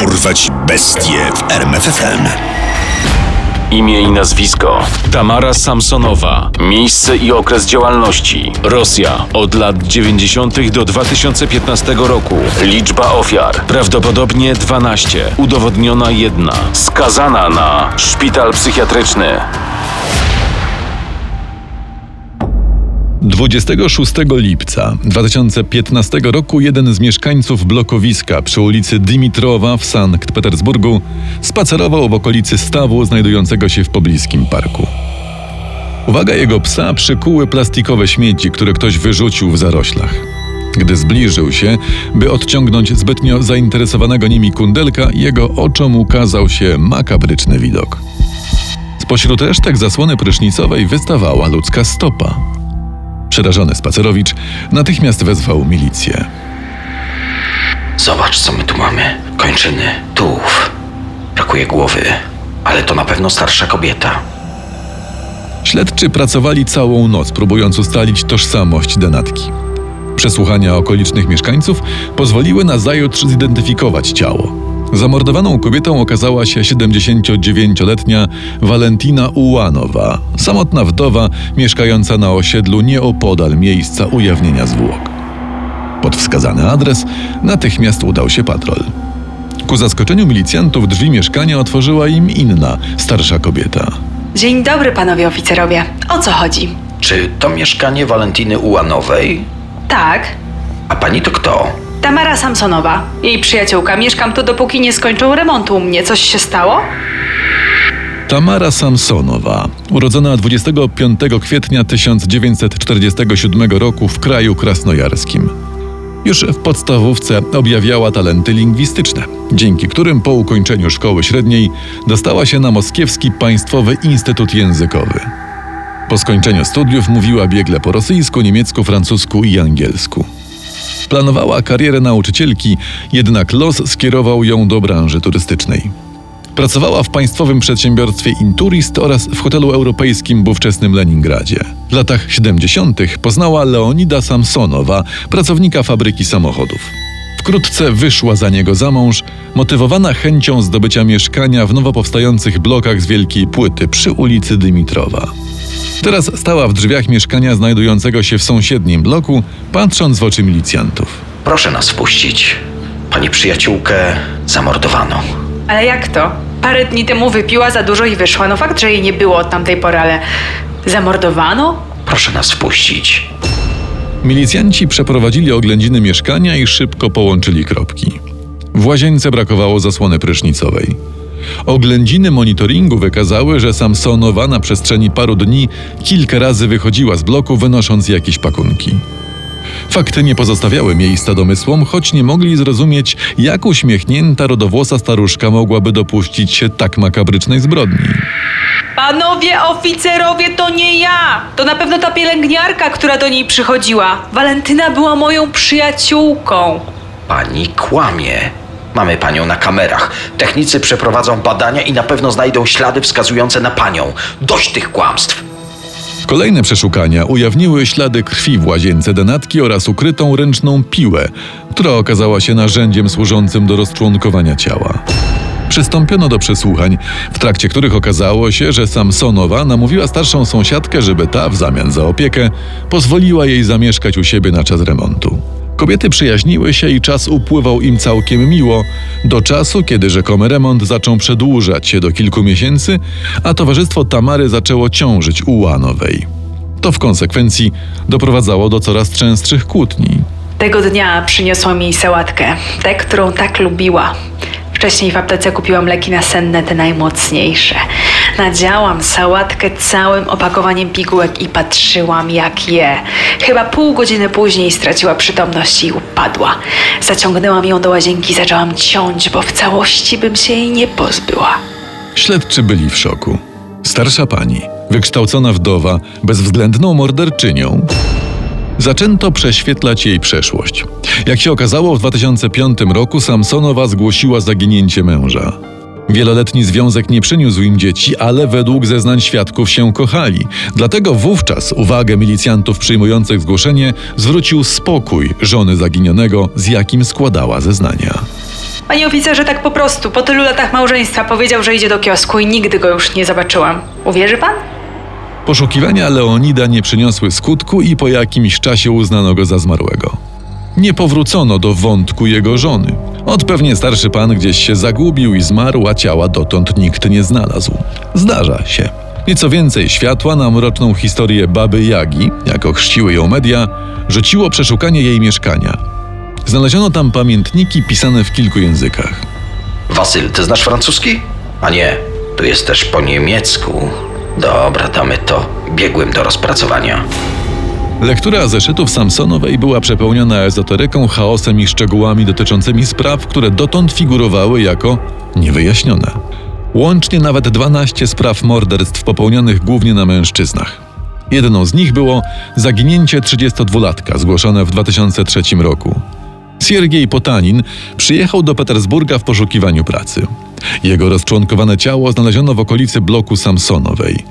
Dorwać bestie w RMFFM. Imię i nazwisko: Tamara Samsonowa. Miejsce i okres działalności: Rosja od lat 90. do 2015 roku. Liczba ofiar: prawdopodobnie 12. Udowodniona jedna. Skazana na szpital psychiatryczny. 26 lipca 2015 roku jeden z mieszkańców blokowiska przy ulicy Dimitrowa w Sankt Petersburgu spacerował w okolicy stawu znajdującego się w pobliskim parku. Uwaga jego psa przykuły plastikowe śmieci, które ktoś wyrzucił w zaroślach. Gdy zbliżył się, by odciągnąć zbytnio zainteresowanego nimi kundelka, jego oczom ukazał się makabryczny widok. Spośród resztek zasłony prysznicowej wystawała ludzka stopa. Przerażony spacerowicz natychmiast wezwał milicję. Zobacz, co my tu mamy. Kończyny, tułów. Brakuje głowy, ale to na pewno starsza kobieta. Śledczy pracowali całą noc, próbując ustalić tożsamość denatki. Przesłuchania okolicznych mieszkańców pozwoliły na zajutrz zidentyfikować ciało. Zamordowaną kobietą okazała się 79-letnia Walentina Ułanowa, samotna wdowa mieszkająca na osiedlu nieopodal miejsca ujawnienia zwłok. Pod wskazany adres natychmiast udał się patrol. Ku zaskoczeniu milicjantów drzwi mieszkania otworzyła im inna, starsza kobieta. Dzień dobry, panowie oficerowie. O co chodzi? Czy to mieszkanie Walentiny Ułanowej? Tak, A pani to kto? Tamara Samsonowa, jej przyjaciółka. Mieszkam tu, dopóki nie skończą remontu u mnie. Coś się stało? Tamara Samsonowa, urodzona 25 kwietnia 1947 roku w kraju krasnojarskim. Już w podstawówce objawiała talenty lingwistyczne, dzięki którym po ukończeniu szkoły średniej dostała się na Moskiewski Państwowy Instytut Językowy. Po skończeniu studiów mówiła biegle po rosyjsku, niemiecku, francusku i angielsku. Planowała karierę nauczycielki, jednak los skierował ją do branży turystycznej. Pracowała w państwowym przedsiębiorstwie Inturist oraz w hotelu europejskim w ówczesnym Leningradzie. W latach 70. poznała Leonida Samsonowa, pracownika fabryki samochodów. Wkrótce wyszła za niego za mąż, motywowana chęcią zdobycia mieszkania w nowo powstających blokach z Wielkiej Płyty przy ulicy Dymitrowa. Teraz stała w drzwiach mieszkania znajdującego się w sąsiednim bloku, patrząc w oczy milicjantów. Proszę nas wpuścić. Pani przyjaciółkę zamordowano. Ale jak to? Parę dni temu wypiła za dużo i wyszła. No fakt, że jej nie było od tamtej pory, ale zamordowano? Proszę nas wpuścić. Milicjanci przeprowadzili oględziny mieszkania i szybko połączyli kropki. W łazience brakowało zasłony prysznicowej. Oględziny monitoringu wykazały, że Samsonowa na przestrzeni paru dni kilka razy wychodziła z bloku, wynosząc jakieś pakunki. Fakty nie pozostawiały miejsca domysłom, choć nie mogli zrozumieć, jak uśmiechnięta rodowłosa staruszka mogłaby dopuścić się tak makabrycznej zbrodni. Panowie oficerowie, to nie ja! To na pewno ta pielęgniarka, która do niej przychodziła. Walentyna była moją przyjaciółką. Pani kłamie. Mamy panią na kamerach. Technicy przeprowadzą badania i na pewno znajdą ślady wskazujące na panią. Dość tych kłamstw. Kolejne przeszukania ujawniły ślady krwi w łazience denatki oraz ukrytą ręczną piłę, która okazała się narzędziem służącym do rozczłonkowania ciała. Przystąpiono do przesłuchań, w trakcie których okazało się, że Samsonowa namówiła starszą sąsiadkę, żeby ta, w zamian za opiekę, pozwoliła jej zamieszkać u siebie na czas remontu. Kobiety przyjaźniły się i czas upływał im całkiem miło, do czasu, kiedy rzekomy remont zaczął przedłużać się do kilku miesięcy, a towarzystwo Tamary zaczęło ciążyć u Łanowej. To w konsekwencji doprowadzało do coraz częstszych kłótni. Tego dnia przyniosłam jej sałatkę, tę, którą tak lubiła. Wcześniej w aptece kupiłam leki nasenne, te najmocniejsze. Nadziałam sałatkę całym opakowaniem pigułek i patrzyłam jak je. Chyba pół godziny później straciła przytomność i upadła. Zaciągnęłam ją do łazienki i zaczęłam ciąć, bo w całości bym się jej nie pozbyła. Śledczy byli w szoku. Starsza pani, wykształcona wdowa, bezwzględną morderczynią. Zaczęto prześwietlać jej przeszłość. Jak się okazało, w 2005 roku Samsonowa zgłosiła zaginięcie męża. Wieloletni związek nie przyniósł im dzieci, ale według zeznań świadków się kochali. Dlatego wówczas uwagę milicjantów przyjmujących zgłoszenie zwrócił spokój żony zaginionego, z jakim składała zeznania. Panie oficerze, tak po prostu, po tylu latach małżeństwa powiedział, że idzie do kiosku i nigdy go już nie zobaczyłam. Uwierzy pan? Poszukiwania Leonida nie przyniosły skutku i po jakimś czasie uznano go za zmarłego. Nie powrócono do wątku jego żony. Od pewnie starszy pan gdzieś się zagubił i zmarł, a ciała dotąd nikt nie znalazł. Zdarza się. Nieco więcej światła na mroczną historię baby Jagi, jako chrzciły ją media, rzuciło przeszukanie jej mieszkania. Znaleziono tam pamiętniki pisane w kilku językach. Wasyl, ty znasz francuski? A nie, tu jest też po niemiecku. Dobra, damy to. Biegłym do rozpracowania. Lektura zeszytów Samsonowej była przepełniona ezoteryką, chaosem i szczegółami dotyczącymi spraw, które dotąd figurowały jako niewyjaśnione. Łącznie nawet 12 spraw morderstw popełnionych głównie na mężczyznach. Jedną z nich było zaginięcie 32-latka zgłoszone w 2003 roku. Siergiej Potanin przyjechał do Petersburga w poszukiwaniu pracy. Jego rozczłonkowane ciało znaleziono w okolicy bloku Samsonowej.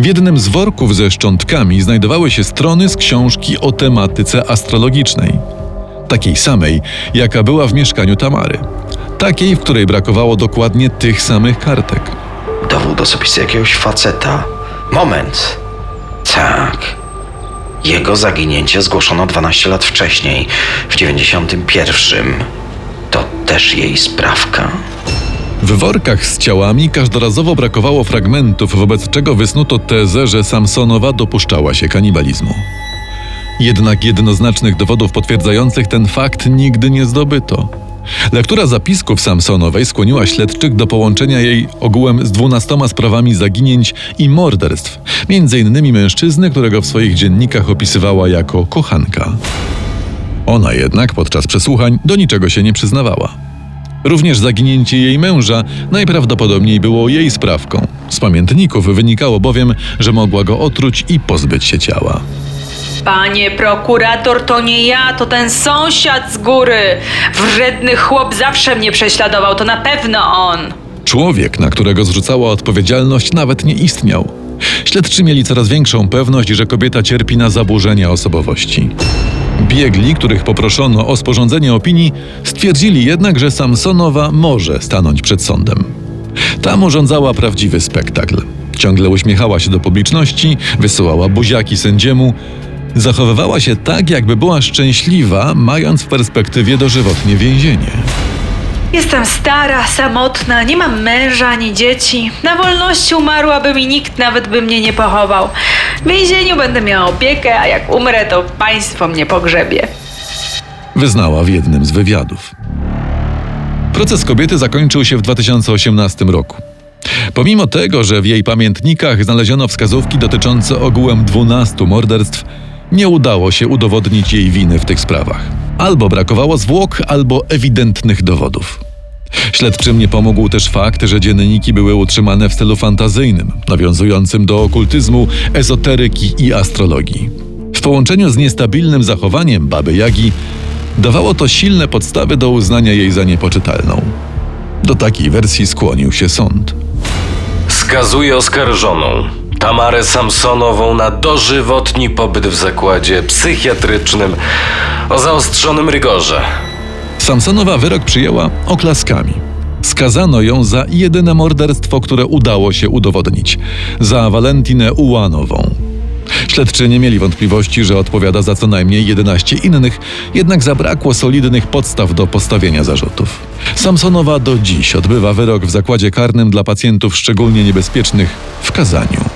W jednym z worków ze szczątkami znajdowały się strony z książki o tematyce astrologicznej. Takiej samej, jaka była w mieszkaniu Tamary. Takiej, w której brakowało dokładnie tych samych kartek. Dowód osobisty jakiegoś faceta. Moment. Tak. Jego zaginięcie zgłoszono 12 lat wcześniej, w 91. To też jej sprawka. W workach z ciałami każdorazowo brakowało fragmentów, wobec czego wysnuto tezę, że Samsonowa dopuszczała się kanibalizmu. Jednak jednoznacznych dowodów potwierdzających ten fakt nigdy nie zdobyto. Lektura zapisków Samsonowej skłoniła śledczych do połączenia jej ogółem z dwunastoma sprawami zaginięć i morderstw, między innymi mężczyzny, którego w swoich dziennikach opisywała jako kochanka. Ona jednak podczas przesłuchań do niczego się nie przyznawała. Również zaginięcie jej męża najprawdopodobniej było jej sprawką. Z pamiętników wynikało bowiem, że mogła go otruć i pozbyć się ciała. Panie prokurator, to nie ja, to ten sąsiad z góry. Wredny chłop zawsze mnie prześladował, to na pewno on. Człowiek, na którego zrzucała odpowiedzialność, nawet nie istniał. Śledczy mieli coraz większą pewność, że kobieta cierpi na zaburzenia osobowości. Biegli, których poproszono o sporządzenie opinii, stwierdzili jednak, że Samsonowa może stanąć przed sądem. Tam urządzała prawdziwy spektakl. Ciągle uśmiechała się do publiczności, wysyłała buziaki sędziemu. Zachowywała się tak, jakby była szczęśliwa, mając w perspektywie dożywotnie więzienie. Jestem stara, samotna, nie mam męża ani dzieci. Na wolności umarłabym i nikt nawet by mnie nie pochował. W więzieniu będę miała opiekę, a jak umrę, to państwo mnie pogrzebie. wyznała w jednym z wywiadów. Proces kobiety zakończył się w 2018 roku. Pomimo tego, że w jej pamiętnikach znaleziono wskazówki dotyczące ogółem 12 morderstw, nie udało się udowodnić jej winy w tych sprawach. Albo brakowało zwłok, albo ewidentnych dowodów. Śledczym nie pomógł też fakt, że dzienniki były utrzymane w stylu fantazyjnym, nawiązującym do okultyzmu, ezoteryki i astrologii. W połączeniu z niestabilnym zachowaniem baby Jagi dawało to silne podstawy do uznania jej za niepoczytalną. Do takiej wersji skłonił się sąd. Skazuje oskarżoną Tamarę Samsonową na dożywotni pobyt w zakładzie psychiatrycznym o zaostrzonym rygorze. Samsonowa wyrok przyjęła oklaskami. Skazano ją za jedyne morderstwo, które udało się udowodnić za Walentinę Ułanową. Śledczy nie mieli wątpliwości, że odpowiada za co najmniej 11 innych, jednak zabrakło solidnych podstaw do postawienia zarzutów. Samsonowa do dziś odbywa wyrok w zakładzie karnym dla pacjentów szczególnie niebezpiecznych w Kazaniu.